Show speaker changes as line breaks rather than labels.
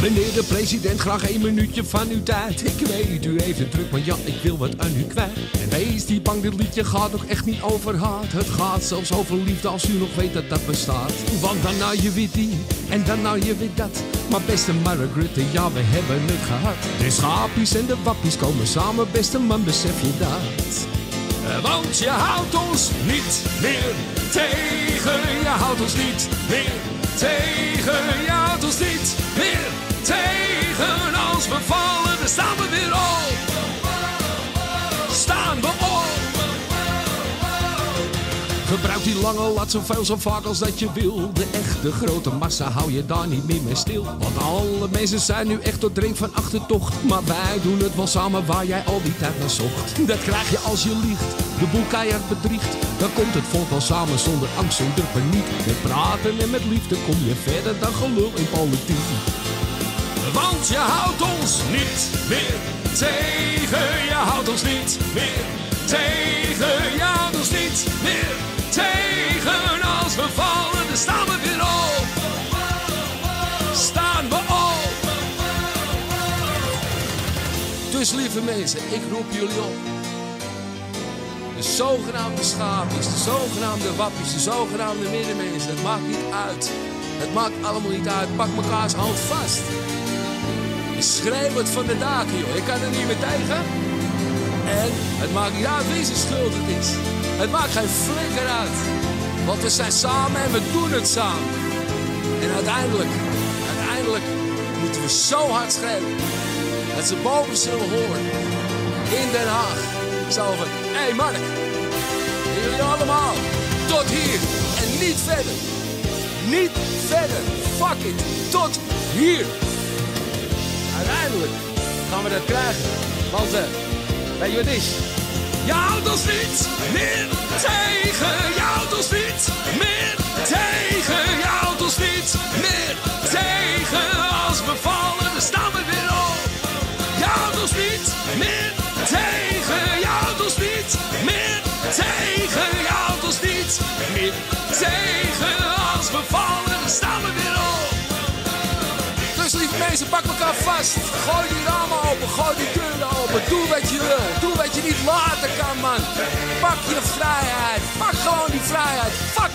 Meneer de president, graag een minuutje van uw tijd. Ik weet, u het druk, maar ja, ik wil wat aan u kwijt. En wees die bang, dit liedje gaat nog echt niet over haat. Het gaat zelfs over liefde als u nog weet dat dat bestaat. Want dan nou je weer die, en dan nou je weer dat. Maar beste Margaret, ja, we hebben het gehad. De schapies en de wappies komen samen, beste man, besef je dat. Want je houdt ons niet meer tegen, je houdt ons niet meer tegen, je houdt ons niet we vallen, dan staan we weer op. Staan we op. Gebruik die lange lat zoveel zo vaak als dat je wil. De echte grote massa hou je daar niet meer mee stil. Want alle mensen zijn nu echt tot drink van achtertocht. Maar wij doen het wel samen waar jij al die tijd naar zocht. Dat krijg je als je liegt, de boel keihard bedriegt. Dan komt het volk wel samen zonder angst, zonder paniek. Met praten en met liefde kom je verder dan gelul in politiek. Want je houdt ons niet meer tegen. Je houdt ons niet meer tegen. Je houdt ons niet meer tegen. Als we vallen, dan staan we weer op. Staan we op. Dus lieve mensen, ik roep jullie op. De zogenaamde schaapjes, de zogenaamde wappies, de zogenaamde middenmensen. Het maakt niet uit. Het maakt allemaal niet uit. Pak mekaars hand vast. Schreeuw het van de daken, joh. Ik kan er niet meer tegen. En het maakt niet uit wie zijn schuld het is. Het maakt geen flikker uit. Want we zijn samen en we doen het samen. En uiteindelijk, uiteindelijk moeten we zo hard schreeuwen. Dat ze boven zullen horen. In Den Haag. Zo van, hé hey Mark. Jullie allemaal. Tot hier en niet verder. Niet verder. Fuck it. Tot hier. Uiteindelijk gaan we dat krijgen. Want, eh, weet je wat is? Je houdt ons niet meer tegen. Je houdt ons niet Mensen, pak elkaar vast. Gooi die ramen open, gooi die deuren open. Doe wat je wil. Doe wat je niet laten kan, man. Pak je vrijheid. Pak gewoon die vrijheid. Fuck